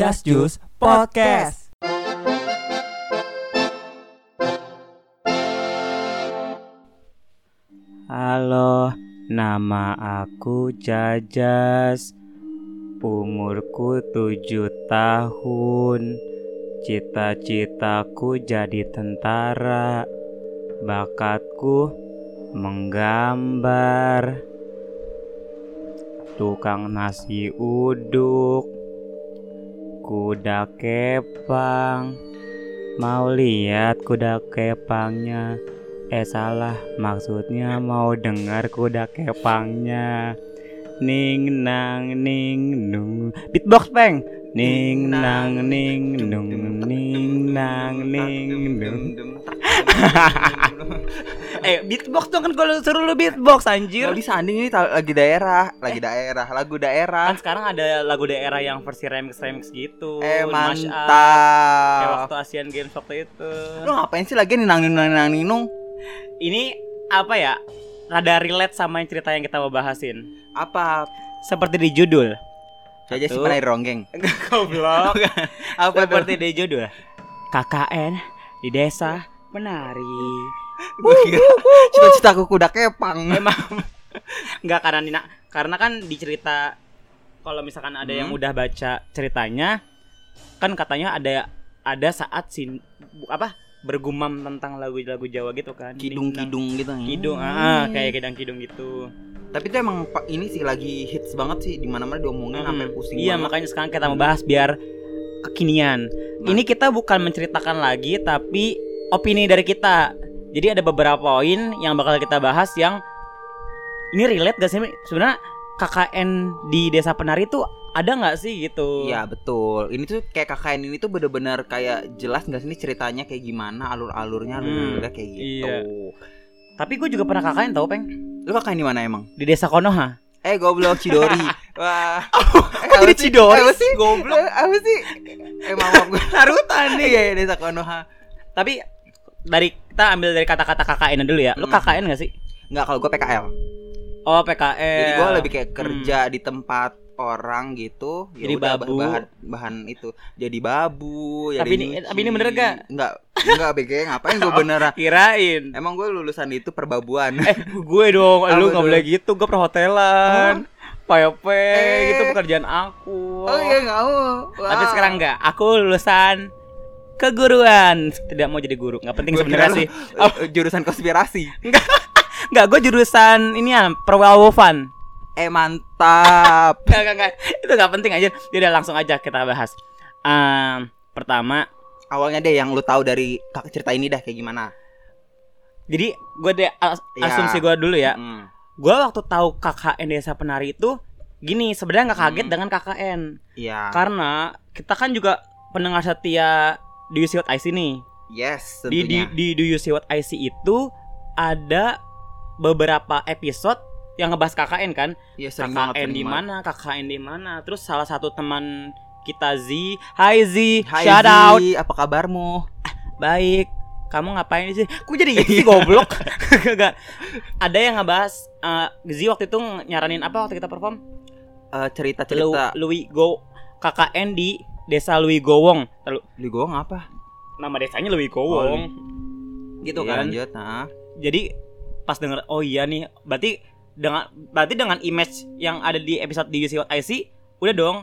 Just Juice Podcast. Halo, nama aku Jajas. Umurku tujuh tahun. Cita-citaku jadi tentara. Bakatku menggambar. Tukang nasi uduk. Kuda kepang. Mau lihat kuda kepangnya? Eh salah, maksudnya mau dengar kuda kepangnya. Ning nang ning nung. Beatbox peng. Ning nang ning nung ning nang ning nung. Eh beatbox dong kan kalau suruh lu beatbox anjir. Gak bisa anding ini lagi daerah, lagi daerah, lagu daerah. Kan sekarang ada lagu daerah yang versi remix remix gitu. Eh mash up. Kayak mantap. waktu Asian Games waktu itu. Lu ngapain sih lagi ninang ninang ninang ninung? Ini apa ya? Rada relate sama yang cerita yang kita mau bahasin. Apa? Seperti di judul. Saja sih pernah ronggeng. Goblok. Apa? Seperti di judul. KKN di desa menari. Gua kira cita-citaku kuda kepang. Emang nggak karena Nina, karena kan di cerita kalau misalkan ada yang Hmm. udah baca ceritanya kan katanya ada ada saat sin apa bergumam tentang lagu-lagu Jawa gitu kan. Kidung-kidung gitu. Kidung, ah, kayak kidang-kidung gitu. Tapi itu emang ini sih lagi hits banget sih di mana-mana diomongin sampai Mm-mm. pusing Iya, banget. makanya sekarang kita mau bahas biar kekinian. Nah. Ini kita bukan menceritakan lagi tapi opini dari kita. Jadi ada beberapa poin yang bakal kita bahas yang ini relate gak sih sebenarnya KKN di Desa Penari tuh ada nggak sih gitu? Iya betul. Ini tuh kayak KKN ini tuh bener-bener kayak jelas nggak sih ini ceritanya kayak gimana, alur-alurnya, Hmm, alur-alurnya kayak gitu. iya. Tapi gue juga pernah KKN tau peng Lu KKN di mana emang? di Desa Konoha. Eh goblok Cidori. Wah. Eh, Kok jadi? Cidori Eh, Apa sih? Goblok. Eh, Apa sih? Eh maaf gue. Narutan Iya, iya, desa Konoha. Tapi dari kita ambil dari kata-kata KKN dulu ya. Lu Hmm. KKN gak sih? Enggak, kalau gue PKL. Oh PKN. Jadi gue lebih kayak kerja di tempat orang gitu. Ya Jadi udah, babu. bahan bahan itu. Jadi babu, ya Tapi ini- tapi ini bener gak? Enggak. Enggak BG ngapain gue beneran. Kirain. Emang gue lulusan itu perbabuan. Eh, gue dong, lu nggak boleh gitu, gue perhotelan, PYP, Eh. gitu pekerjaan aku. Oh iya enggak mau. Tapi Wah. sekarang enggak, aku lulusan keguruan, tidak mau jadi guru, nggak penting sebenarnya sih. eh, jurusan konspirasi. Enggak, gue jurusan ini ya, perwawofan. Eh mantap. Enggak, enggak, enggak, itu nggak penting aja. Jadi langsung aja kita bahas. Ehm, pertama, Awalnya deh yang lu tahu dari cerita ini dah kayak gimana? jadi gue deh as- Iya. asumsi gue dulu ya. Hmm. Gue waktu tahu KKN Desa Penari itu gini, sebenarnya nggak kaget Hmm. dengan KKN. Iya. Karena kita kan juga pendengar setia Do You See What I See nih. Yes, Di, di, di Do You See What I See itu ada beberapa episode yang ngebahas KKN kan. Iya, banget, KKN di mana, KKN di mana. Terus salah satu teman kita Z, Hai Z, Hai shout Zi, out. apa kabarmu? Baik. Kamu ngapain di sini? Kok jadi gitu sih goblok? Gak. Ada yang ngebahas eh, Z waktu itu nyaranin apa waktu kita perform? Lu, cerita-cerita Louis Go KKN di Desa Louis Gowong. Lalu Lu gong apa? nama desanya Louis Gowong. Gitu Iya kan lanjut. Nah. Jadi pas denger oh iya nih, berarti dengan berarti dengan image yang ada di episode di See What I See, udah dong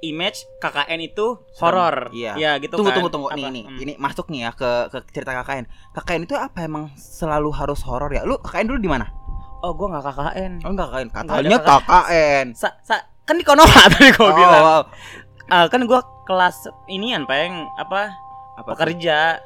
image KKN itu horor. Iya. Ya gitu tunggu kan. tunggu tunggu nih Apa? nih. Hmm. Ini masuk nih ya ke ke cerita KKN. KKN itu apa emang selalu harus horor ya? Lu KKN dulu di mana? Oh, gua nggak KKN. Oh enggak KKN. Nggak ada Katanya KKN. KKN. Sa, sa- kan di Konoha tadi gua Oh, bilang. wow. Ah, kan gua kelas inian peng apa Apa? pekerja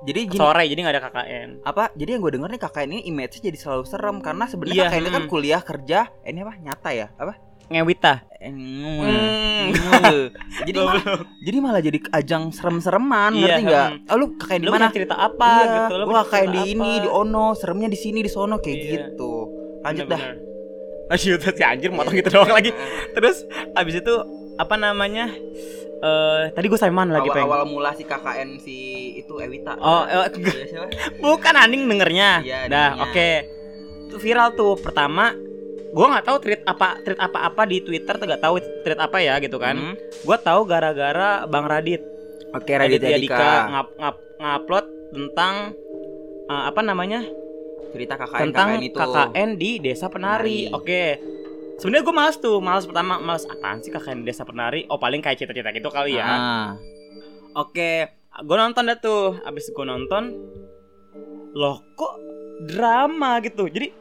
Jadi gini, sore jadi nggak ada KKN. apa? Jadi yang gue denger nih KKN ini image-nya jadi selalu serem karena Iya, sebenarnya KKN itu kan hmm. kuliah kerja, eh, ini apa? Nyata ya? Apa? Ngewita. Eh, Hmm. jadi malah, jadi malah jadi ajang serem-sereman Iya, ngerti nggak? hmm. Oh, lu KKN di mana? cerita apa iya, gitu? Lu gua KKN di ini, di Ono, seremnya di sini, di sono kayak Iya. gitu. Lanjut dah. Bener-bener. Lanjut si anjir motong gitu doang lagi. Terus abis itu apa namanya? Eh tadi gue Simon lagi awal, peng. awal mula si KKN si itu Ewita. Oh, Iya, siapa? Bukan anjing dengernya. Iya, Dah, oke. Itu viral tuh pertama gua nggak tahu tweet apa tweet apa-apa di Twitter tuh nggak tahu tweet apa ya gitu kan. Hmm. Gua tahu gara-gara Bang Radit Oke, Raditya Dika. ngap, ngap, ngupload tentang uh, apa namanya Cerita KKN tentang KKN itu. KKN di Desa Penari. Penari. Oke. Sebenarnya gue males tuh, males pertama, males apaan sih di Desa Penari? Oh paling kayak cita-cita gitu kali ya. Ah. Oke, gue nonton dah tuh. Abis gue nonton, loh kok drama gitu. Jadi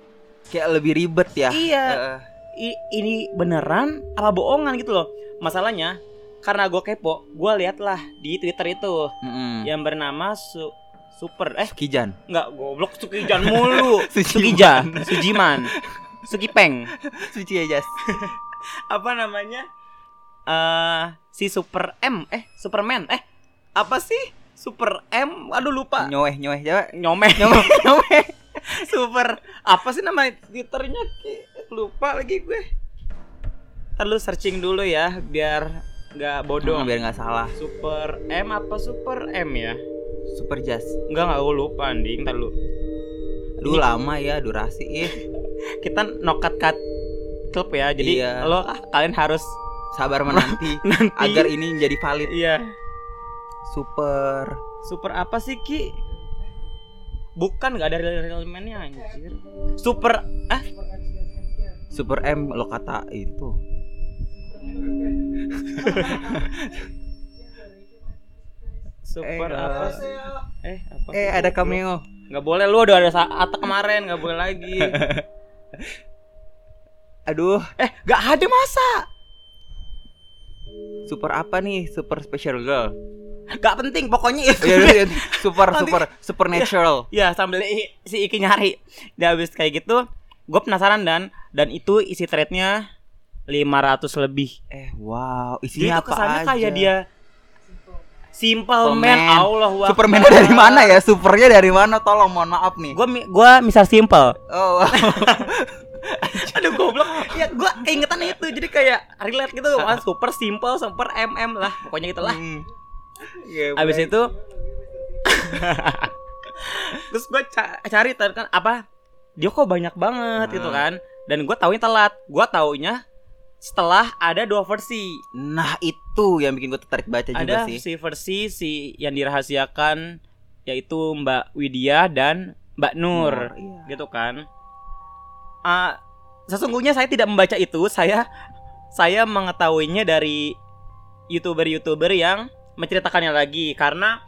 Kayak lebih ribet ya. iya, Eh, i- ini beneran apa bohongan gitu loh. Masalahnya karena gue kepo, gue liat lah di Twitter itu mm-mm. yang bernama Su Super eh Sukijan. nggak goblok Sukijan mulu Sujiman. Sukija Sujiman Sukipeng Suci ya, Jas. apa namanya? Eh si Super M. Eh Superman. Eh apa sih? Super M? Aduh lupa. Nyoeh, nyoeh. Coba. nyomeh. Nyoeh, nyoeh. Super apa sih nama twitternya? Lupa lagi gue. Ntar lu searching dulu ya biar nggak bodoh. Hmm, biar nggak salah. Super M apa Super M ya? Super Jas. Enggak enggak gue lupa anjing ntar lu. Aduh lama ya durasi. Ih, kita nokat cut klub ya jadi Iya. lo ah, kalian harus sabar menanti nanti agar ini menjadi valid. iya Super. super apa sih ki bukan nggak ada real realmennya anjir super ah Super M lo kata itu. super Eh, apa eh. sih eh apa Eh ada cameo. nggak boleh lu udah ada saat kemarin nggak boleh lagi Aduh, eh nggak ada masa super apa nih? Super special girl. nggak penting pokoknya itu iya, iya. super Nanti- super supernatural. ya sambil i- si Iki nyari dia habis kayak gitu gue penasaran dan dan itu isi threadnya 500 lebih Eh, wow, isinya tuh apa kesannya aja? kayak dia Simple Superman. man Allah wah. Superman dari mana ya? Supernya dari mana? Tolong mohon maaf nih. Gua gua misal simple. Oh, wow. Aduh goblok. Ya gua keingetan itu jadi kayak relate gitu. Wah, super simple, super MM lah. Pokoknya gitu lah. Hmm. Iya, Abis itu terus gua ca- cari kan apa? Dia kok banyak banget gitu Hmm. kan. Dan gua taunya telat. Gua taunya setelah ada dua versi. Nah, itu yang bikin gue tertarik baca juga ada sih. si versi si yang dirahasiakan yaitu Mbak Widya dan Mbak Nur, iya. gitu kan Ah, sesungguhnya saya tidak membaca itu saya saya mengetahuinya dari youtuber-youtuber yang menceritakannya lagi karena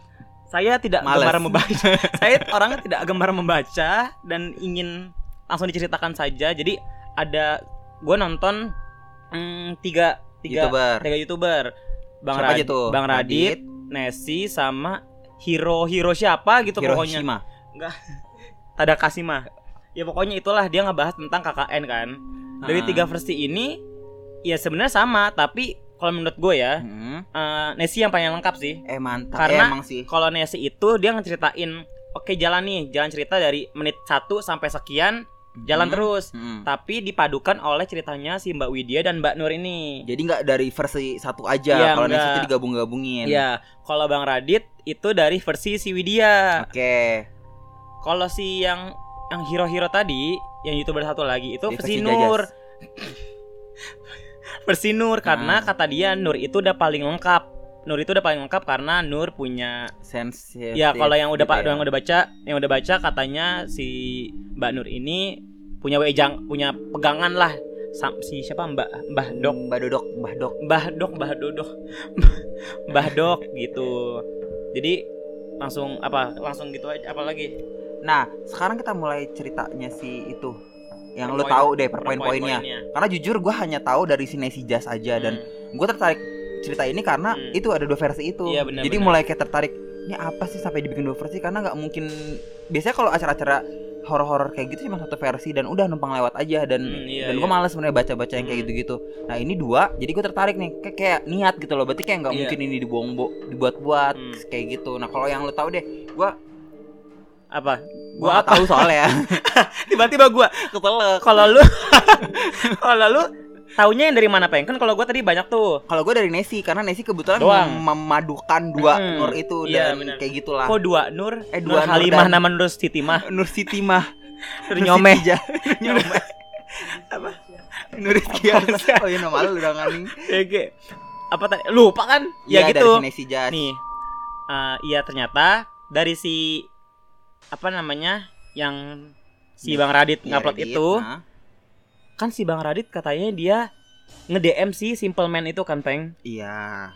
saya tidak Males. gemar membaca saya orangnya tidak gemar membaca dan ingin langsung diceritakan saja jadi ada gue nonton mm, tiga tiga YouTuber. tiga youtuber bang Siapa Radit, tuh? bang Radit, Nesi sama hero hero siapa gitu pokoknya Hiroshima. Tadakashima ya pokoknya itulah dia ngebahas tentang KKN kan dari Ah. tiga versi ini ya sebenarnya sama tapi kalau menurut gue ya Hmm. eh, Nesi yang paling lengkap sih Eh mantap. Karena- Eh, emang sih. kalau Nesi itu dia ngeceritain oke jalan nih jalan cerita dari menit 1 sampai sekian jalan Hmm. terus Hmm. tapi dipadukan oleh ceritanya si Mbak Widya dan Mbak Nur ini Jadi nggak dari versi satu aja. Iya, Kalau. Nesi itu digabung-gabungin. ya kalau Bang Radit itu dari versi si Widya Oke. kalau si yang yang hero-hero tadi yang youtuber satu lagi itu versi versi Nur versi Nur karena Nah. kata dia Nur itu udah paling lengkap Nur itu udah paling lengkap karena Nur punya Sensitif. ya kalau yang udah gitu pak yang udah baca yang udah baca katanya si Mbak Nur ini punya wejang punya pegangan lah Sam- si siapa Mbak Mbah Dok Mbak Dodok, Mbah Dok. Mbah Dok Mbah Dodok Mbah Dok gitu jadi langsung apa langsung gitu aja apalagi Nah, sekarang kita mulai ceritanya si itu yang lo Per tahu deh per per poin-poinnya. Karena jujur gue hanya tahu dari si Nesi Jazz aja dan Hmm. gue tertarik cerita ini karena Hmm. itu ada dua versi itu. Iya, benar, Jadi benar. mulai kayak tertarik. Ini apa sih sampai dibikin dua versi? Karena nggak mungkin. Biasanya kalau acara-acara horor-horor kayak gitu cuma satu versi dan udah numpang lewat aja dan Hmm, iya, dan iya. gue males sebenarnya baca-baca yang kayak Hmm. gitu-gitu. Nah ini dua, jadi gue tertarik nih kayak, kayak niat gitu loh. Berarti kayak nggak Iya. mungkin ini dibuang dibuat-buat Hmm. kayak gitu. Nah kalau yang lo tahu deh, gue apa gue tahu soalnya. tiba-tiba gua kalau lu kalau lu taunya yang dari mana peng kan kalau gua tadi banyak tuh Kalau gue dari Nesi karena Nesi kebetulan Doang. mem- memadukan dua Hmm, Nur itu iya, dan benar. kayak gitulah. kok dua Nur Eh, Nur dua Nur Halimah dan- nama Nur Siti mah Nur Siti mah Nur Nyomeh Nyomeh. apa Nuris Kias. Oh iya nama lu udah nganing. Ya, kayak apa tadi? Lupa kan? Ya Iya, gitu. Dari Sinesi Jazz. Nih, eh, iya ternyata dari si apa namanya yang si Bang Radit Iya, ngupload itu, Nah, kan si Bang Radit katanya dia nge-DM si Simple Man itu kan, Peng. Iya.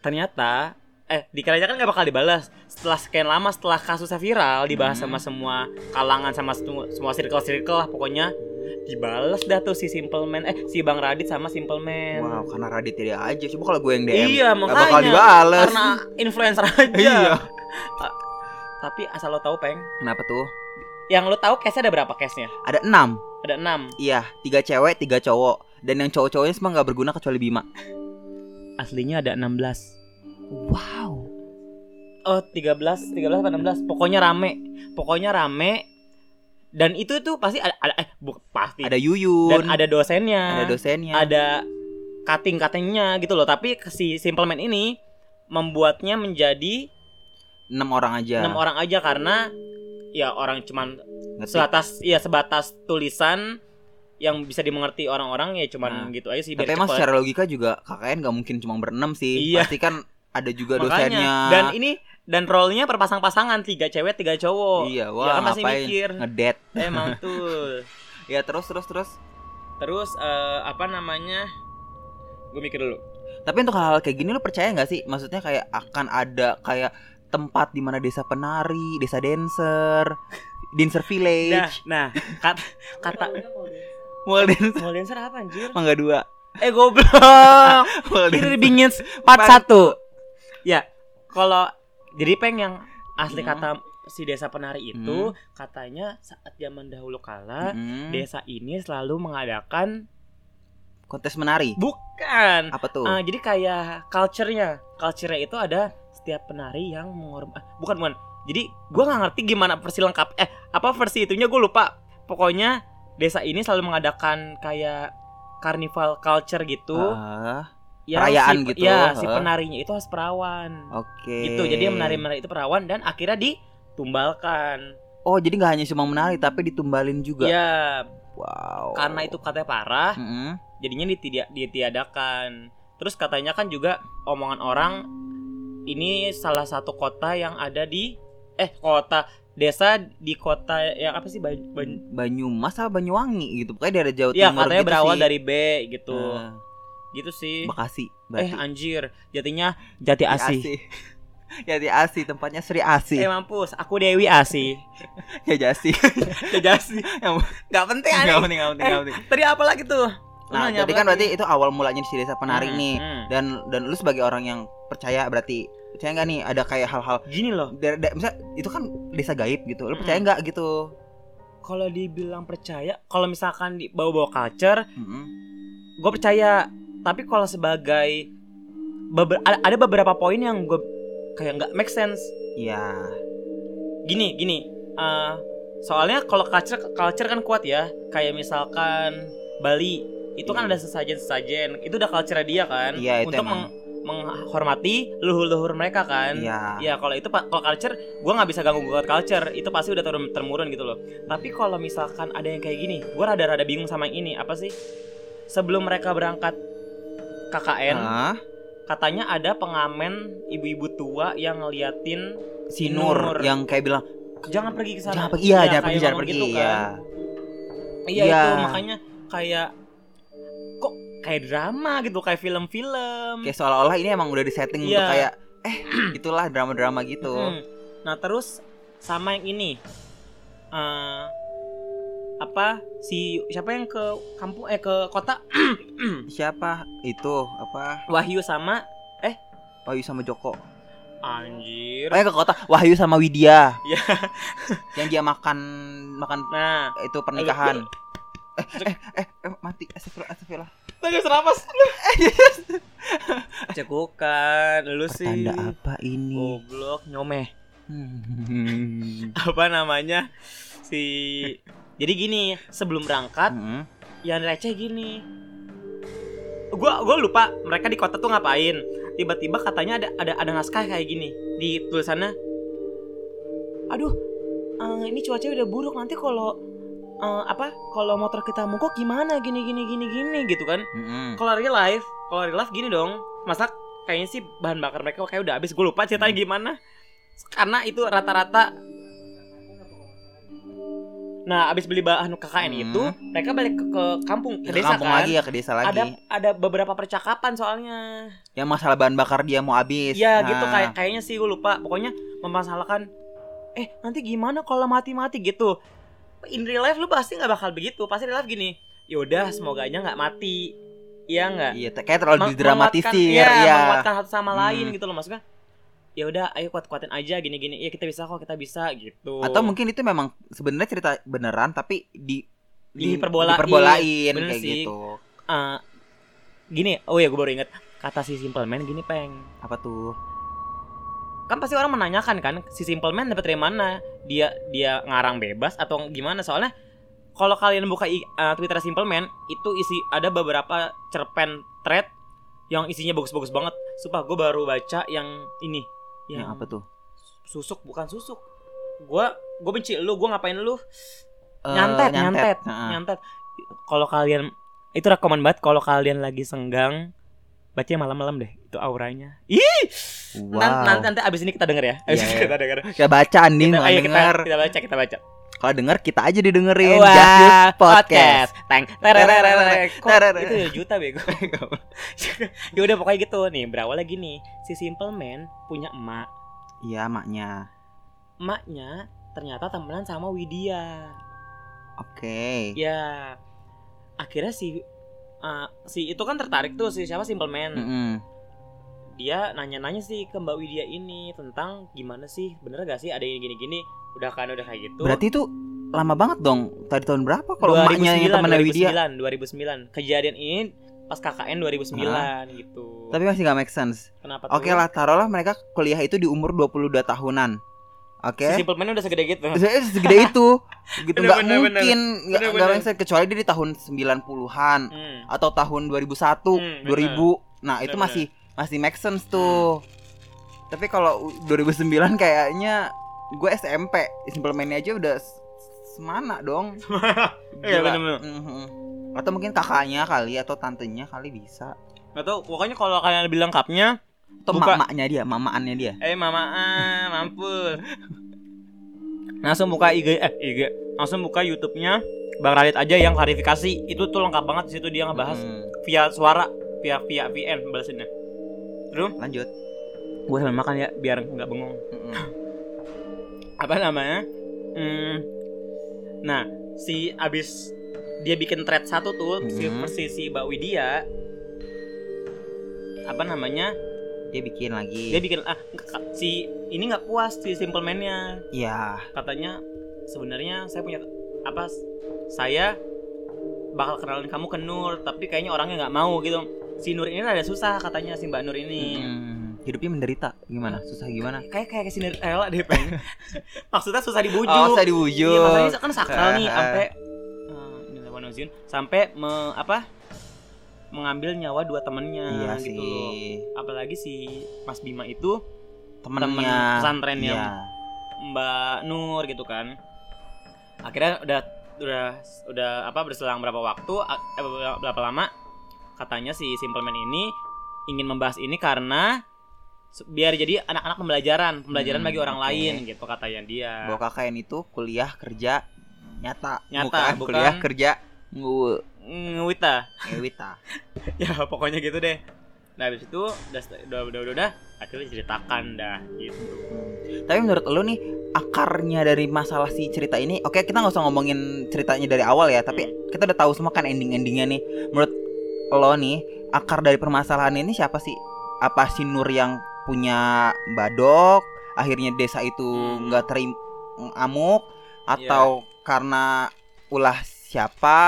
Ternyata eh dikiranya kan nggak bakal dibalas. Setelah sekian lama setelah kasusnya viral dibahas Hmm. sama semua kalangan sama semua, semua circle-circle lah pokoknya dibales dah tuh si Simple Man eh si Bang Radit sama Simple Man. Wow, karena Radit dia aja. Coba kalau gue yang DM. Iya, makanya. bakal dibales. Karena influencer aja. Iya. Ta- Tapi asal lo tahu, Peng. Kenapa tuh? Yang lo tahu case-nya ada berapa case-nya? Ada enam. Ada 6. Iya, tiga cewek, tiga cowok. Dan yang cowok-cowoknya semua nggak berguna kecuali Bima. Aslinya ada 16. Wow. Oh, 13, 13 apa 16? Pokoknya rame. Pokoknya rame. Dan itu tuh pasti ada, ada eh bu, pasti. Ada Yuyun. Dan ada dosennya. ada dosennya. Ada cutting-cuttingnya gitu loh. Tapi si Simple Man ini membuatnya menjadi enam orang aja. enam orang aja karena ya orang cuman Ngetik. sebatas ya sebatas tulisan yang bisa dimengerti orang-orang ya cuman Nah, gitu aja sih Tapi emang secara logika juga KKN nggak mungkin cuma berenam sih. Iya. Pasti kan ada juga Makanya. dosennya. dan ini dan role-nya perpasang-pasangan tiga cewek tiga cowok Iya, Ya wah kan pasti ngapain? mikir. Ngedet. emang tuh Ya terus terus terus. terus eh, apa namanya gue mikir dulu Tapi untuk hal-hal kayak gini lu percaya nggak sih? Maksudnya kayak akan ada kayak tempat di mana desa penari, desa dancer, dancer nah village, nah kata kata mall dancer, mau dancer. Apa anjir? Mangga dua, eh goblok. Mall ini dancer. bingin part satu. ya kalau jadi peng yang asli Hmm. kata si desa penari itu katanya saat zaman dahulu kala Mm-mm. desa ini selalu mengadakan kontes menari. bukan. Apa tuh? Ah, jadi kayak culture-nya. Culture-nya itu ada setiap penari yang menghormat bukan bukan jadi gua nggak ngerti gimana versi lengkap eh apa versi itunya gue lupa pokoknya desa ini selalu mengadakan kayak carnival culture gitu Ah, yang perayaan si, gitu, ya si heeh. penarinya itu harus perawan Oke. gitu jadi yang menari menari itu perawan dan akhirnya ditumbalkan Oh, jadi nggak hanya cuma menari tapi ditumbalin juga. ya Wow. karena itu katanya parah Mm-mm. jadinya ditiada, ditiadakan terus katanya kan juga omongan orang ini salah satu kota yang ada di eh kota desa di kota yang apa sih Ban- Ban- Banyumas apa Banyuwangi gitu. Pokoknya daerah Jawa ya Timur katanya gitu berawal sih. dari B gitu Nah, gitu sih Bekasi. eh berarti. anjir jatinya jati asih Ya di Asi tempatnya Sri Asi. eh mampus aku Dewi Asih Ya Jasi. ya jasi nggak penting Nggak penting, nggak penting, nggak penting. tadi apa lagi tuh Nah, nanya jadi kan lagi? berarti itu awal mulanya di desa penari Hmm, nih. hmm. Dan dan lu sebagai orang yang percaya berarti percaya nggak nih ada kayak hal-hal gini loh dari, dari misal itu kan desa gaib gitu. Hmm. percaya nggak gitu? kalau dibilang percaya kalau misalkan di bawa-bawa culture Mm-mm. gue percaya tapi kalau sebagai beber- ada, ada beberapa poin yang gue kayak nggak make sense Iya. gini gini eh, soalnya kalau culture culture kan kuat ya kayak misalkan Bali itu kan ada sesajen sesajen itu udah culture dia kan Iya, itu untuk emang. Meng- menghormati leluhur-leluhur mereka kan Iya. Ya kalau itu kalau culture gue nggak bisa ganggu gugat culture itu pasti udah turun temurun gitu loh. Tapi kalau misalkan ada yang kayak gini, gue rada-rada bingung sama yang ini apa sih? Sebelum mereka berangkat KKN, Hah? katanya ada pengamen ibu-ibu tua yang ngeliatin si Nur. Nur yang kayak bilang jangan pergi ke sana. jangan pergi iya jangan kayak pergi jangan pergi gitu ya kan. Iya Iya. itu makanya kayak kayak drama gitu kayak film-film. kayak seolah-olah ini emang udah disetting untuk Iya. kayak eh itulah drama-drama gitu. Hmm. Nah terus sama yang ini. Eh apa si siapa yang ke kampung eh ke kota? Siapa? Itu apa? Wahyu sama Wahyu sama Joko. Anjir. ya ke kota. Wahyu sama Widya. Iya. yang dia makan makan Nah, itu pernikahan. Eh eh eh, eh mati. Astagfirullah astagfirullah tadi serapas. Cekukan, lu sih. tanda apa ini Goblok nyomeh. Hmm. Apa namanya? Si Jadi gini, sebelum berangkat Mm-mm. yang receh gini gua gua lupa mereka di kota tuh ngapain tiba-tiba katanya ada ada ada naskah kayak gini di tulisannya aduh eh, ini cuaca udah buruk nanti kalau eh, apa kalau motor kita mogok gimana? Gini gini gini gini gitu kan. Mm-mm. kalau real life kalau real life gini dong masa kayaknya sih bahan bakar mereka kayak udah habis. Gue lupa ceritanya gimana. Karena itu rata-rata nah abis beli bahan KKN Hmm. itu mereka balik ke, ke kampung ke Ke desa kampung kan. lagi ya ke desa lagi. ada ada beberapa percakapan soalnya. Yang masalah bahan bakar dia mau habis. Iya Nah, gitu kayak kayaknya sih gue lupa. Pokoknya mempermasalahkan eh nanti gimana kalau mati-mati? gitu in real life lu pasti nggak bakal begitu pasti real life gini yaudah semoga aja nggak mati iya nggak Iya, kayak terlalu didramatisir iya, ya. menguatkan satu sama Hmm. lain gitu loh maksudnya ya udah ayo kuat-kuatin aja gini-gini ya kita bisa kok kita bisa gitu Atau mungkin itu memang sebenarnya cerita beneran tapi di Diperbolain. diperbolain Bener kayak sih. gitu. Eh, gini oh ya gue baru inget kata si simple man gini peng Apa tuh? Kan pasti orang menanyakan kan si simple man dapat dari mana? Dia dia ngarang bebas atau gimana? Soalnya kalau kalian buka uh, twitter simple man itu isi ada beberapa cerpen thread yang isinya bagus-bagus banget. Sumpah gue baru baca yang ini Yang yang apa tuh? susuk bukan susuk. Gue gue benci lu gue ngapain lu? Eh, nyantet nyantet Heeh. nyantet. Kalau kalian itu rekomen banget kalau kalian lagi senggang baca malam-malam deh itu auranya ih Wow. nanti, nanti nanti abis ini kita denger ya abis ini iya. kita denger Kita baca Andin kita, ayo kita, kita baca kita baca Kalau denger kita aja didengerin. Wah, Just Use podcast. Teng. Itu ya juta bego. ya udah pokoknya gitu nih. Berawal lagi nih. Si Simple Man punya emak. Iya, maknya. Emaknya ternyata temenan sama Widya. Oke. Ya. Akhirnya si uh, si itu kan tertarik tuh si siapa Simple Man. Mm-mm. Dia nanya-nanya sih ke Mbak Widya ini tentang gimana sih bener gak sih ada yang gini-gini udah kan udah kayak gitu. Berarti itu lama banget dong. Tadi tahun berapa kalau emaknya yang temennya Widya? 2009, 2009. Kejadian ini pas KKN 2009 gitu. Tapi masih gak make sense. Kenapa Oke lah, taruhlah mereka kuliah itu di umur 22 tahunan. Oke. Si Simple Man udah segede gitu. Saya segede itu gitu Bener, nggak bener, mungkin nggak Bener, nggak bener. sense. kecuali dia di tahun 90-an Hmm. atau tahun 2001 Hmm, 2000 nah itu Bener, masih masih make sense tuh tapi kalau u- 2009 kayaknya gue SMP Simple Man aja udah semana dong Iya, bener-bener. Mhm. atau mungkin kakaknya kali atau tantenya kali bisa Gak tau, pokoknya kalau kalian lebih lengkapnya atau Buka. mak-maknya dia mamaannya dia. Eh mama ah, mampus. Langsung buka IG Eh IG Langsung buka Youtube-nya. Bang Radit aja yang klarifikasi. Itu tuh lengkap banget di situ dia ngebahas Mhm. Via suara Via via VN balasinnya lanjut. Gue sambil makan ya Biar nggak bengong. Mhm. Apa namanya? Hmm, Nah Si abis Dia bikin thread satu tuh Si versi si Mbak Widya Apa namanya dia bikin lagi. Dia bikin ah si ini nggak puas si simple man-nya. Ya katanya sebenarnya saya punya apa saya bakal kenalin kamu ke Nur tapi kayaknya orangnya nggak mau gitu. Si Nur ini ada susah katanya si Mbak Nur ini. Mhm. hidupnya menderita gimana? Susah gimana? Kayak kayak si Cinderella deh peng maksudnya susah dibujuk. Oh saya dibujuk. Iya maksudnya kan sakral nih sampai eh, Ozun, sampai me, apa mengambil nyawa dua temennya iya gitu sih loh. apalagi si Mas Bima itu temennya pesantren yang Iya. Mbak Nur gitu kan akhirnya udah udah udah apa berselang berapa waktu eh, berapa, lama katanya si Simple Man ini ingin membahas ini karena biar jadi anak-anak pembelajaran pembelajaran Hmm, bagi orang oke. lain gitu katanya dia bahwa KKN itu kuliah kerja nyata Nyata, bukan, bukan. kuliah kerja ngu ngewita. Ngewita. Ya pokoknya gitu deh. Nah habis itu udah udah udah udah, udah akhirnya diceritakan dah gitu. Tapi menurut lo nih akarnya dari masalah si cerita ini oke kita nggak usah ngomongin ceritanya dari awal ya tapi Hmm. kita udah tahu semua kan ending endingnya nih. Menurut lo nih akar dari permasalahan ini siapa sih? Apa si Nur yang punya badok akhirnya desa itu Hmm. nggak terim amuk atau karena ulah siapa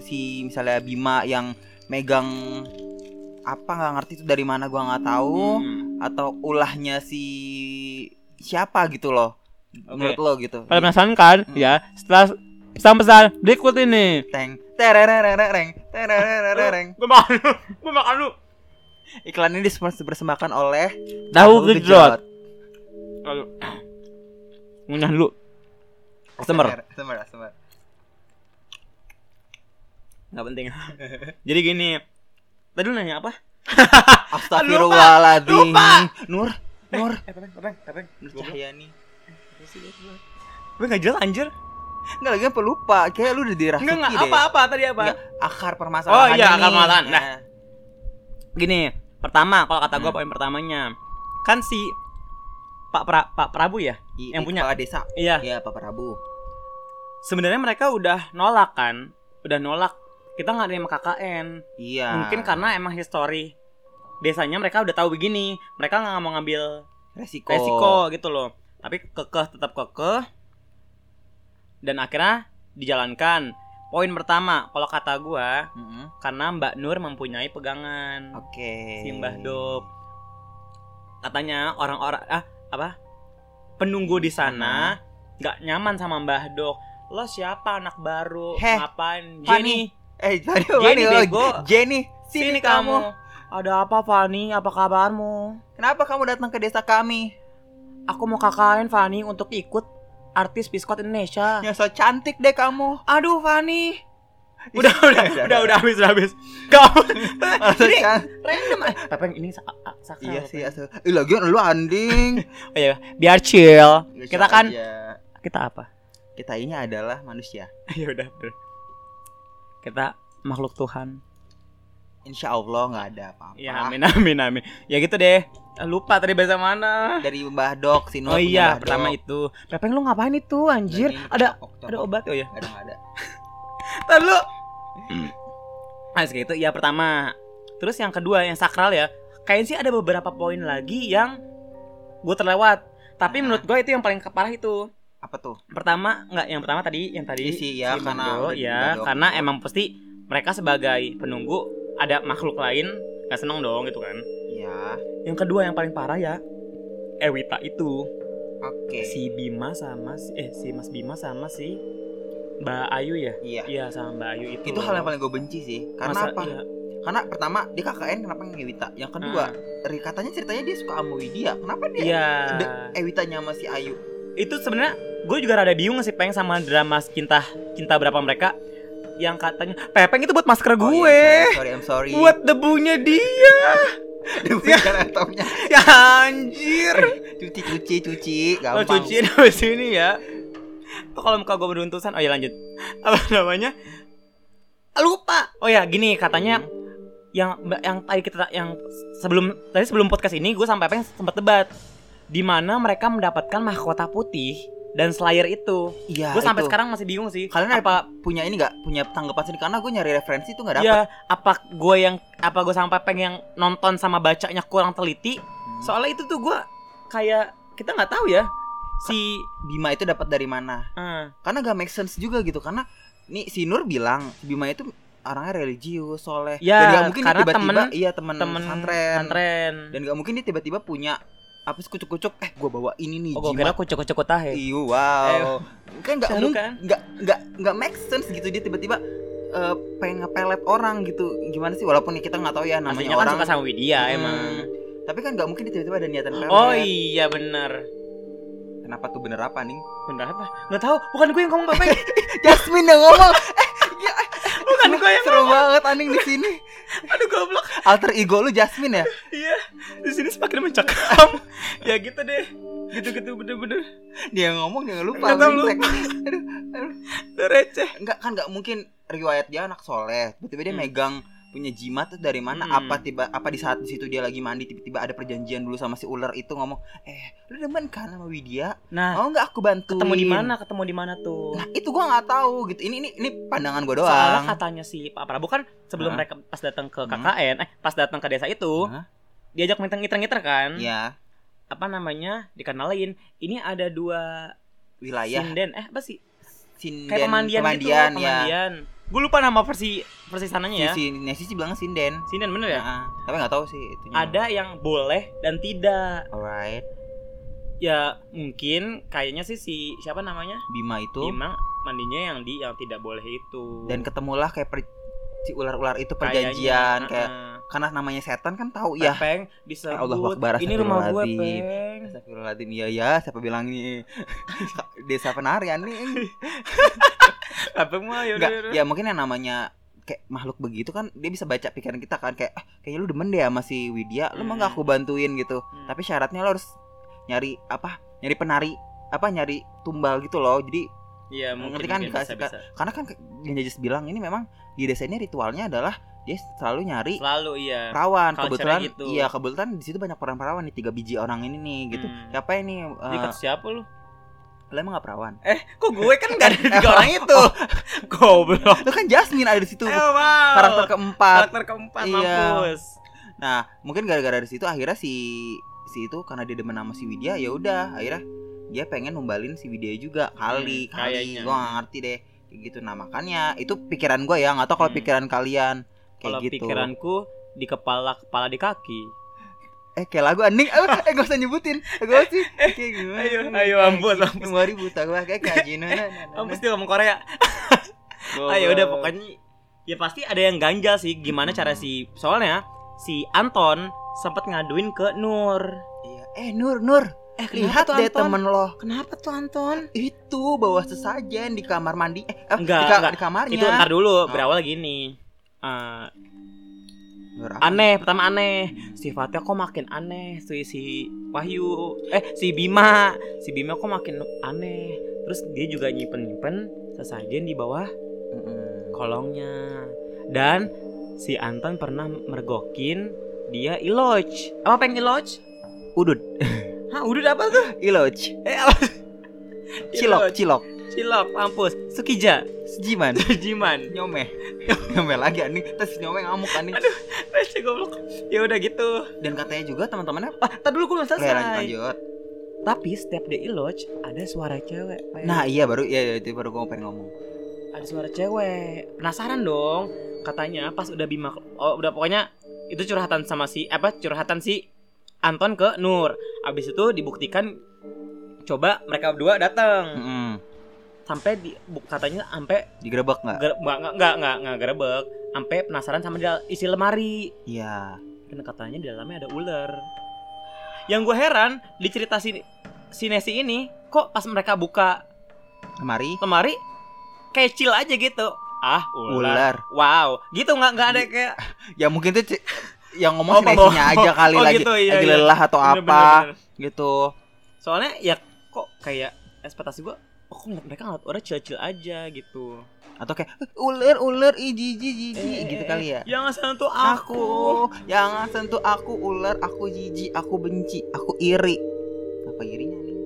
si misalnya Bima yang megang apa nggak ngerti itu dari mana gua nggak tahu Hmm. atau ulahnya si siapa gitu loh menurut lo gitu Kalian penasaran kan? Hmm. Ya, setelah pesan-pesan berikut ini. teng terererereng terererereng Gue makan lu, gue makan lu. iklan ini dipersembahkan oleh Tahu gejot. Lalu ngunyah dulu. Customer. customer customer nggak penting jadi gini tadi lu nanya apa Astagfirullahaladzim. Lupa. Nur, Nur, eh pepeng pepeng Nur Cahyani. gue nggak jelas anjir Enggak lagi apa lupa. Kayak lu udah dirasuki Enggak enggak deh. apa apa tadi apa Nggak, akar permasalahan Oh, iya, akar permasalahan. Nah. Nah, gini pertama kalau kata gue Hmm. poin pertamanya kan si Pak pra, Pak Prabu ya i- yang punya. kepala desa. iya Iya, Pak Prabu. sebenarnya mereka udah nolak kan udah nolak kita nggak nerima KKN Iya. mungkin karena emang histori desanya mereka udah tahu begini. Mereka nggak mau ngambil resiko. resiko gitu loh. Tapi kekeh tetap kekeh. Dan akhirnya dijalankan. Poin pertama kalau kata gua Mm-mm. karena Mbak Nur mempunyai pegangan. Oke. si Mbah Dop katanya orang-orang ah apa? Penunggu di sana nggak nyaman sama Mbah Dok lo siapa anak baru? Heh, ngapain. Eh, jadi Jenny, Jenny, bego. Jenny, sini, kamu. ada apa Fanny apa kabarmu Kenapa kamu datang ke desa kami? aku mau KKN Fanny untuk ikut artis biskot Indonesia Yang so cantik deh kamu. aduh Fanny udah udah udah udah habis udah habis kamu ini random eh. Pepeng ini sakral Iya sih, Pepeng. asal. Ih, lagian lu anding. oh, iya. biar chill kita kan kita apa kita ini adalah manusia. ya udah bener. Kita makhluk Tuhan. Insya Allah nggak ada apa-apa. ya amin amin amin. Ya gitu deh. Lupa tadi bahasa mana? Dari Mbah Dok, si oh iya Mbah pertama Dok. itu. Pepeng lu ngapain itu anjir? Ada cokok, cokok. ada obat? Oh ya ada nggak ada. Ntar lu. Nah segitu. Ya pertama. Terus yang kedua yang sakral ya. Kayaknya sih ada beberapa poin lagi yang Gue terlewat. Tapi Nah. menurut gue itu yang paling parah itu Apa tuh? Pertama nggak yang pertama tadi Yang tadi sih, ya, si karena Mando, ya. Karena emang pasti mereka sebagai penunggu Ada makhluk lain Gak seneng dong gitu kan Ya, Yang kedua yang paling parah ya Ewita itu oke. Si Bima sama si Eh si Mas Bima sama si Mbak Ayu ya Iya. Iya sama Mbak Ayu itu Itu hal yang paling gue benci sih. Karena Masa- apa? iya. Karena pertama dia KKN kenapa ngewita? Yang kedua, Ah. Katanya ceritanya dia suka sama Widya. Kenapa dia Iya. Ewitanya sama si Ayu? Itu sebenarnya gue juga rada bingung sih peng sama drama cinta cinta berapa mereka. Yang katanya Pepeng itu buat masker Oh, gue. iya, sorry, I'm sorry. buat debunya dia. Bukan laptopnya. ya anjir. Cuci, cuci, cuci. lo Gampang. cuciin habis ini ya. Tuh kalau muka gue beruntusan? Oh ya lanjut. Apa namanya? Lupa. Oh ya gini katanya Hmm. yang yang tadi kita yang sebelum tadi sebelum podcast ini gue sampai pengen sempat debat di mana mereka mendapatkan mahkota putih dan Slayer itu. Iya. gue sampai itu. sekarang masih bingung sih. Kalian apa punya ini nggak punya tanggapan sini karena gue nyari referensi tuh nggak dapet. ya apa gue yang apa gue sampai pengen nonton sama bacanya kurang teliti. Hmm. Soalnya itu tuh gue kayak kita nggak tahu ya si Bima itu dapat dari mana? eh, Karena gak make sense juga gitu karena nih si Nur bilang Bima itu orangnya religius, soleh. Ya, dan gak mungkin dia tiba-tiba temen- iya temen, temen santren. santren. Dan gak mungkin dia tiba-tiba punya apa sih kucuk-kucuk eh gue bawa ini nih Oh, gue kira kucuk-kucuk tahe. Iya, wow. kan nggak Seru mungkin, kan? nggak nggak nggak make sense gitu dia tiba-tiba eh, pengen ngepelet orang gitu. Gimana sih? Walaupun kita nggak tahu ya namanya Aslinya kan orang. suka sama Widya Hmm. emang. Tapi kan nggak mungkin dia tiba-tiba ada niatan pelet. Oh iya bener Kenapa tuh bener apa nih? Bener apa? Nggak tahu. Bukan gue yang ngomong Bapak. Jasmine yang ngomong. eh, ya, Bukan gue yang seru banget aning di sini. Aduh goblok. Alter ego lu Jasmine ya? Iya. Di sini semakin mencekam. ya gitu deh. Gitu-gitu bener-bener. Dia ngomong dia lupa. Brengsek. lupa. Aduh, aduh. Receh. Enggak kan nggak mungkin riwayat dia anak soleh. Tiba-tiba dia Hmm. megang punya jimat tuh dari mana? Hmm. Apa tiba apa di saat di situ dia lagi mandi tiba-tiba ada perjanjian dulu sama si ular itu ngomong, "Eh, lu demen kan sama Widya? Nah, Mau nggak aku bantuin?" ketemu di mana? Ketemu di mana tuh? Nah, itu gua nggak tahu gitu. Ini ini ini pandangan gua doang. Soalnya katanya si Pak Prabowo kan sebelum mereka pas datang ke. KKN, eh pas datang ke desa itu, Hah? diajak ngiter-ngiter kan? Ya, Apa namanya? Dikenalin, ini ada dua wilayah sinden, eh apa sih? sinden Kayak pemandian, gitu, ya. Gue lupa nama versi versi sananya ya. Si, si sih bilang sinden. Sinden bener ya? Nah, tapi nggak tahu sih itunya. Ada yang boleh dan tidak. Alright. Ya mungkin kayaknya sih si siapa namanya? Bima itu Bima mandinya yang di yang tidak boleh itu. dan ketemulah kayak per- si ular-ular itu Kayaknya, perjanjian kayak uh-uh. Karena namanya setan kan tahu ya. Pepeng disebut. Allahu Akbar, ini rumah gue peng. Astagfirullahaladzim. Iya ya siapa bilang nih desa penarian nih. Pepeng mah ya ya mungkin yang namanya kayak makhluk begitu kan dia bisa baca pikiran kita kan kayak ah, kayaknya lu demen deh sama si Widya lu mau Hmm. nggak aku bantuin gitu. Hmm. tapi syaratnya lo harus nyari apa nyari penari apa nyari tumbal gitu loh. Jadi Iya, mungkin, ngerti kan? mungkin dikasih bisa, bisa. karena kan yang Jajas bilang ini memang di desa ini ritualnya adalah dia selalu nyari Selalu iya. perawan culture-nya kebetulan gitu. iya kebetulan di situ banyak perawan-perawan nih tiga biji orang ini nih gitu Hmm. siapa ini uh, kata siapa lu? lo emang gak perawan Kok gue kan gak ada tiga orang itu? Goblok. lu kan Jasmine ada di situ Eh, wow. karakter keempat Karakter keempat Iya. mampus. Nah, mungkin gara-gara dari situ akhirnya si si itu karena dia demen sama si Widya, ya udah akhirnya dia pengen numbalin si Widya juga kali Hmm, kali gua gak ngerti deh gitu nah makanya itu pikiran gua ya nggak tahu kalau Hmm. pikiran kalian Kalau gitu pikiranku di kepala, kepala di kaki. eh kayak lagu anjing eh, eh gak usah nyebutin gue sih kayak gimana ayo, ayo, ampun, ampun. mari buta gua kayak kajian Mampus dia ngomong Korea. Ayo udah pokoknya ya pasti ada yang ganjal sih gimana cara si soalnya si Anton sempat ngaduin ke Nur. iya. eh Nur Nur Eh lihat deh temen lo Kenapa tuh Anton? itu bawa sesajen di kamar mandi eh eh, Enggak, di, ka- enggak. di kamarnya Itu ntar dulu Oh. berawal gini. Apa? aneh pertama aneh. Sifatnya kok makin aneh si si Wahyu eh si Bima. Si Bima kok makin aneh. Terus dia juga nyimpen nyimpen sesajen di bawah Mm-mm. kolongnya. Dan si Anton pernah mergokin dia iloj apa pengen iloj udut Hah udah apa tuh? Iloj eh apa? Cilok. Cilok. Cilok mampus. Sukija. Jiman Jiman Nyomeh Nyomeh lagi anjing. Terus nyomeh ngamuk anjing. Rese goblok. Ya udah gitu. Dan katanya juga teman-temannya ah tadi dulu gue belum Oke lanjut, selesai lanjut tapi setiap dia iloj ada suara cewek Pak. Nah iya baru Iya iya, itu baru gue pengen ngomong. Ada suara cewek. Penasaran dong. Katanya pas udah bima oh udah pokoknya itu curhatan sama si apa curhatan si Anton ke Nur. Abis itu dibuktikan coba mereka berdua datang Mm-mm. Sampai di bu- katanya sampai Digerebek nggak? nggak nggak nggak nggak nggak gerebek. Sampai penasaran sama dia isi lemari. Iya. Dan katanya di dalamnya ada ular. Yang gue heran di cerita si si Nesi ini kok pas mereka buka lemari? kayak chill aja gitu. Ah ular, Ular wow. Gitu nggak nggak ada kayak Ya mungkin tuh Yang ngomong Oh, si Nesinya oh, aja kali oh, lagi. gitu, iya, Lagi iya. lelah atau Bener, apa bener, bener. Gitu. Soalnya ya kok kayak ekspektasi gue oh kok mereka ngeliat orang chill-chill aja gitu. Atau kayak "Eh, Ular ular iji iji iji Eh, Gitu eh, kali ya. jangan sentuh aku Aku. Jangan sentuh aku ular Aku jijik Aku benci Aku iri. Apa irinya nih?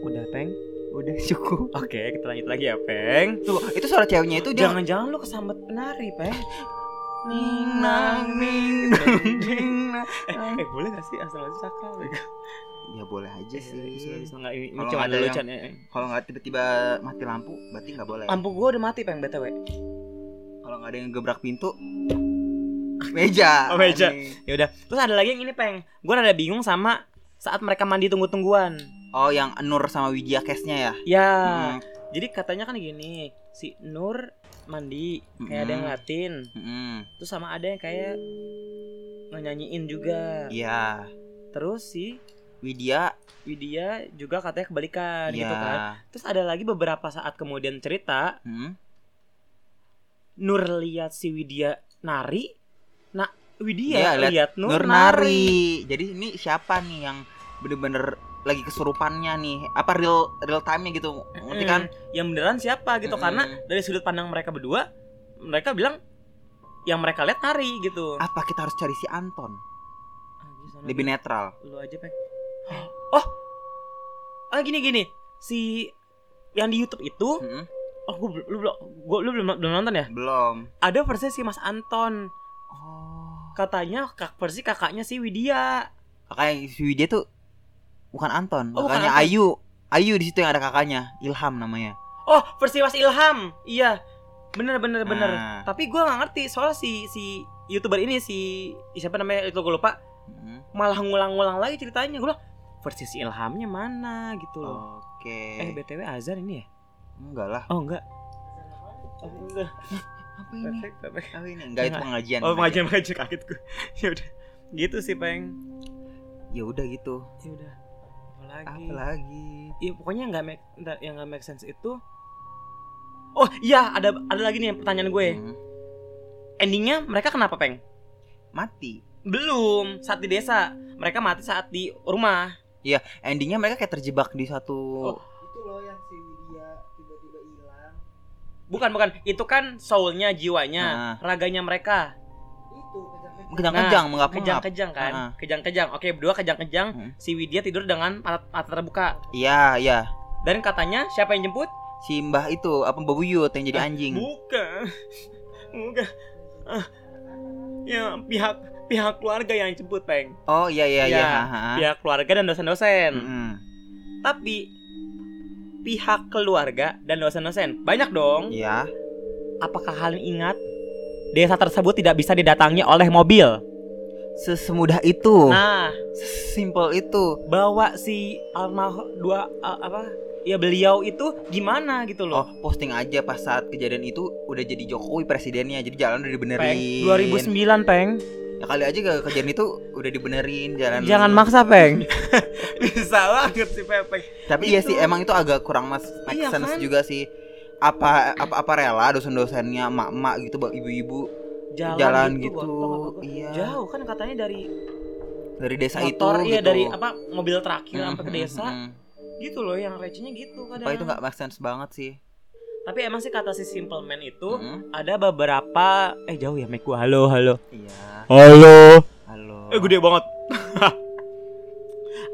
udah peng? Udah cukup. Oke kita lanjut lagi ya peng. Tuh itu suara ceweknya itu dia jangan-jangan lu kesambet penari peng? Ning nang ning nang ning nang. eh boleh gak sih asal aja sakral Ya boleh aja bisa sih. bisa nggak ini, ini Kalau cuma ada Chan, eh, eh. Kalau nggak tiba-tiba mati lampu, berarti nggak boleh. lampu gua udah mati peng btw Kalau nggak ada yang gebrak pintu, meja. Oh, meja. Ya udah terus ada lagi yang ini peng gua rada bingung sama saat mereka mandi tunggu-tungguan Oh, yang Nur sama Widya case-nya ya? ya Hmm, Jadi katanya kan gini, si Nur mandi kayak ada yang Mm-mm. ngeliatin, mm-mm. terus sama ada yang kayak nyanyiin juga. Iya. Terus si Widya, Widya juga katanya kebalikan gitu kan. iya. Terus ada lagi beberapa saat kemudian cerita Hmm. Nur lihat si Widya nari. Nah, Widya lihat lihat Nur, Nur nari. nari. Jadi ini siapa nih yang bener-bener lagi kesurupannya nih? Apa real real time-nya gitu? Ngerti kan? Mm, Yang beneran siapa gitu Mm-mm. karena dari sudut pandang mereka berdua mereka bilang yang mereka lihat nari gitu. Apa kita harus cari si Anton? Sana Lebih netral. lu aja peng oh ah gini gini si yang di YouTube itu Mm-mm. oh gua, bel- lu belum gua lu belum belum nonton ya Belum. ada versi si Mas Anton Oh. katanya kak versi kakaknya si Widya Kakaknya si Widya tuh bukan Anton, Oh, bukan kakaknya Anton. Ayu. Ayu di situ yang ada kakaknya, Ilham namanya. oh versi Mas Ilham iya bener bener bener Nah. tapi gua nggak ngerti soal si si youtuber ini si siapa namanya itu gue lupa Mm. malah ngulang-ngulang lagi ceritanya gue bilang versi si Ilhamnya mana gitu loh Oke. eh btw azan ini ya enggak lah. oh enggak oh, enggak Apa ini? Apa ini? Enggak itu Enggak. pengajian. Oh pengajian pengajian kaget gue. ya udah. Gitu sih peng. Ya udah gitu. Ya udah. Apalagi. Apa lagi? Iya pokoknya nggak make yang nggak make sense itu. Oh iya ada ada lagi nih pertanyaan gue. Hmm. endingnya mereka kenapa peng Mati. belum saat di desa mereka mati saat di rumah Endingnya mereka kayak terjebak di satu Oh. itu loh yang si Widya tiba-tiba hilang bukan bukan itu kan soulnya jiwanya Ah. raganya mereka itu kejang-kejang kejang-kejang mengap kejang-kejang kan Ah. kejang-kejang oke berdua kejang-kejang Hmm. si Widya tidur dengan mata, mata terbuka Iya, iya. dan katanya siapa yang jemput Si Mbah itu apa Mbah Buyut yang jadi anjing. bukan bukan ah. ya pihak pihak keluarga yang jemput peng Oh iya iya iya. Iya, ha. pihak keluarga dan dosen-dosen Mm-mm. tapi pihak keluarga dan dosen-dosen banyak dong Iya. apakah kalian ingat desa tersebut tidak bisa didatangi oleh mobil Sesemudah itu. nah Simple itu. bawa si almarhum dua a- apa ya beliau itu gimana gitu Oh, loh posting aja pas saat kejadian itu udah jadi Jokowi presidennya. Jadi jalan udah peng dibenerin. 2009 peng Ya kali aja ke kejadian itu udah dibenerin jalan. jangan maksa peng bisa banget sih pepeng Tapi iya Itu. sih emang itu agak kurang mas make Iya sense kan? juga sih. Apa apa apa rela dosen-dosennya emak-emak gitu bawa ibu-ibu jalan, jalan gitu, gitu. Iya. jauh kan katanya dari dari desa motor itu iya gitu. dari apa mobil terakhir sampai ke Mm, desa mm, mm. gitu loh yang recehnya gitu kadang Apa itu nggak make sense banget sih. Tapi emang sih kata si simple man itu Mm. ada beberapa eh jauh ya mic gua halo halo Iya. halo Halo. eh gede banget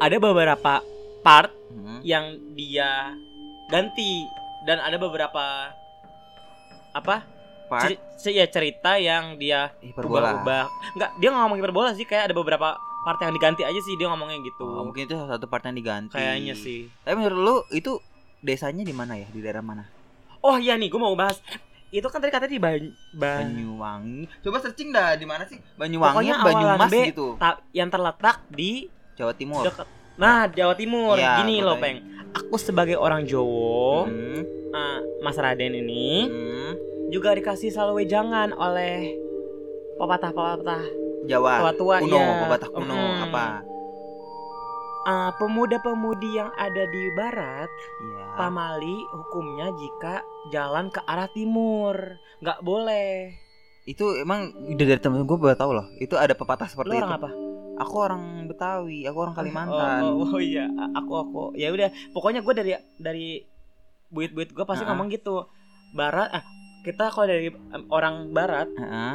ada beberapa part Mm. yang dia ganti dan ada beberapa apa Part cer- cer- ya cerita yang dia hiperbola. ubah-ubah nggak dia ngomong hiperbola sih kayak ada beberapa part yang diganti aja sih dia ngomongnya gitu Oh, mungkin itu salah satu part yang diganti. kayaknya sih Tapi menurut lu itu desanya di mana ya? Di daerah mana? Oh iya nih gue mau bahas itu kan tadi katanya di Bany Ba- Banyuwangi. Coba searching dah di mana sih? Banyuwangi Pokoknya Banyumas B. gitu. yang terletak di Jawa Timur. dekat nah Jawa Timur Iya, gini loh peng aku sebagai orang Jowo Hmm, eh, Mas Raden ini hmm. juga dikasih selalu wejangan oleh pepatah-pepatah Jawa. tua-tua kuno, ya. pepatah kuno Mm. apa? Eh, pemuda-pemudi yang ada di barat Iya. Pamali hukumnya jika jalan ke arah timur nggak boleh Itu emang udah dari temen gue baru tahu loh. Itu ada pepatah lu seperti itu. orang apa Aku orang Betawi, aku orang Kalimantan. oh, oh, oh iya aku aku ya udah pokoknya gue dari dari buit-buit gue pasti Ah. ngomong gitu barat ah kita kalau dari em, orang barat Heeh.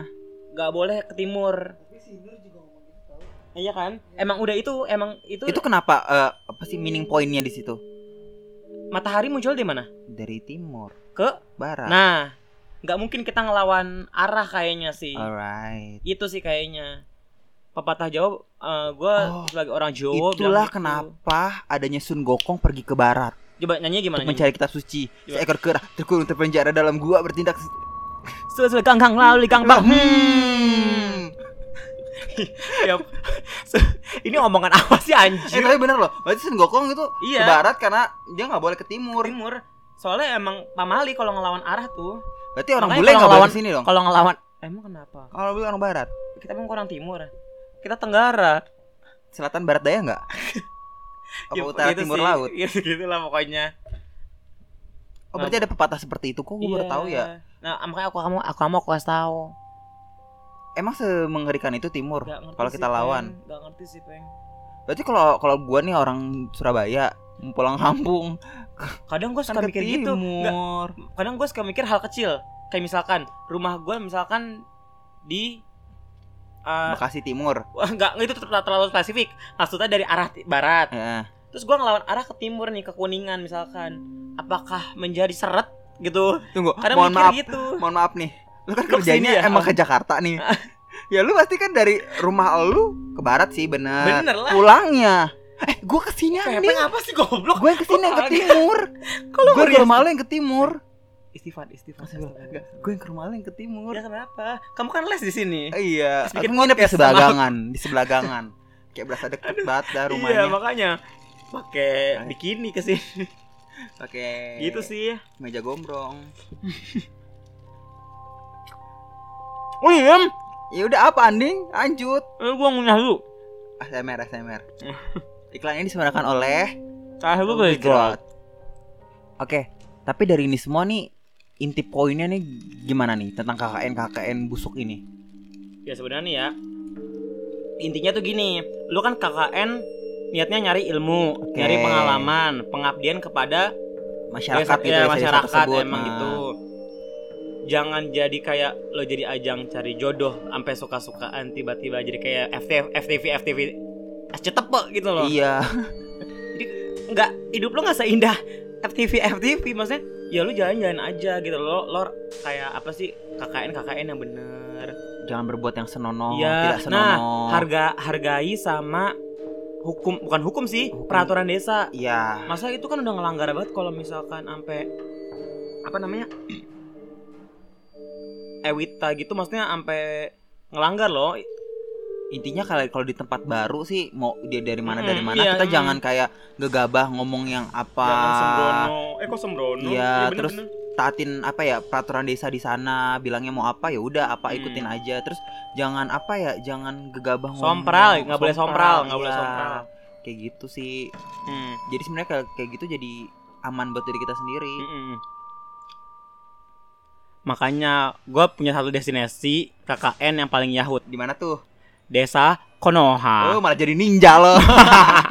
nggak boleh ke timur tau iya kan emang udah itu emang itu, Itu kenapa eh, apa sih meaning pointnya di situ? Matahari muncul di mana Dari timur ke barat. nah nggak mungkin kita ngelawan arah kayaknya sih Alright. itu sih kayaknya pepatah Jawa gue Oh, sebagai orang Jawa Itulah gitu. kenapa adanya Sun Gokong pergi ke barat coba nyanyi gimana untuk mencari kitab suci. Coba. Seekor kera terkurung terpenjara dalam gua bertindak Sudah kangkang lalu di kangkang Hmm. Ya, ini omongan apa sih Eh anjir tapi bener loh, berarti Sun Gokong itu Iya. ke barat karena dia nggak boleh ke timur. timur soalnya emang pamali kalau ngelawan arah tuh Berarti orang bule nggak boleh ngelawan- sini dong. kalau ngelawan emang kenapa Kalau bule orang barat, kita emang orang timur kita tenggara selatan barat daya nggak? Apa Ya, utara gitu timur sih. laut? gitu gitulah pokoknya Oh berarti ada pepatah seperti itu. Kok gue baru Iya. tahu ya? nah makanya aku kamu aku kamu aku kasih tahu Emang semengerikan itu timur Nggak kalau sih, kita Peng. lawan. nggak ngerti sih peng Berarti kalau kalau gua nih orang Surabaya pulang kampung kadang gue kan suka mikir gitu Nggak, timur. kadang gue suka mikir hal kecil kayak misalkan rumah gue misalkan di uh, Bekasi Timur. Wah, enggak, itu ter- terlalu spesifik. Maksudnya dari arah barat. Ya. Terus gua ngelawan arah ke timur nih, ke Kuningan misalkan. Apakah menjadi seret gitu? Tunggu, Kadang mohon maaf, gitu. mohon maaf nih. Lu kan Lu kerjanya ya? emang ke Jakarta nih. ya lu pasti kan dari rumah lu ke barat sih bener. Bener lah. Pulangnya. Eh, gua ke sini anjing. apa sih goblok? Gue ke sini yang ke timur. Kalau Gue ke rumah lu yang ke timur. Istighfar, istighfar. Gue yang ke rumah lu yang ke timur. Ya kenapa? Kamu kan les di sini. Iya, Terus bikin nginep di podcast sebelah sama- gangan, di sebelah gangan. Kayak berasa deket banget dah Iya, rumahnya. makanya pakai bikini ke sini. Oke. Gitu sih. Meja gombrong. Oh iya, Ya udah apa Anding? Lanjut. eh, gua ngunyah dulu. ASMR ASMR. Iklan ini diselenggarakan oleh Cah lu Big beli Rod. Oke, tapi dari ini semua nih inti poinnya nih gimana nih tentang KKN KKN busuk ini? Ya sebenarnya nih ya intinya tuh gini, lu kan KKN niatnya nyari ilmu, Oke. nyari pengalaman, pengabdian kepada Masyarakat desa- gitu ya, masyarakat tersebut. emang Nah, gitu. Jangan jadi kayak lo jadi ajang cari jodoh sampai suka-sukaan tiba-tiba jadi kayak FTV FTV FTV SCTP gitu loh. Iya. nggak hidup lo nggak seindah FTV FTV maksudnya ya lu jalan-jalan aja gitu lo lo kayak apa sih KKN KKN yang bener Jangan berbuat yang senonoh, Iya, tidak senonoh. nah harga hargai sama hukum bukan hukum sih Hukum. peraturan desa Iya. masa itu kan udah ngelanggar banget kalau misalkan sampai apa namanya Ewita gitu maksudnya sampai ngelanggar loh Intinya kalau kalau di tempat baru sih mau dia dari mana Mm-mm, dari mana iya, kita mm. jangan kayak gegabah ngomong yang apa. jangan sembrono eh kok sembrono Iya, bener, terus bener. taatin apa ya peraturan desa di sana bilangnya mau apa ya udah apa Hmm. ikutin aja terus jangan apa ya jangan gegabah ngomong Sompral, nggak boleh sompral, nggak boleh iya. sompral. kayak gitu sih Hmm. jadi sebenarnya kayak kayak gitu jadi aman buat diri kita sendiri Mm-mm. Makanya gue punya satu destinasi KKN yang paling yahut. Di mana tuh? Desa Konoha. Oh malah jadi ninja loh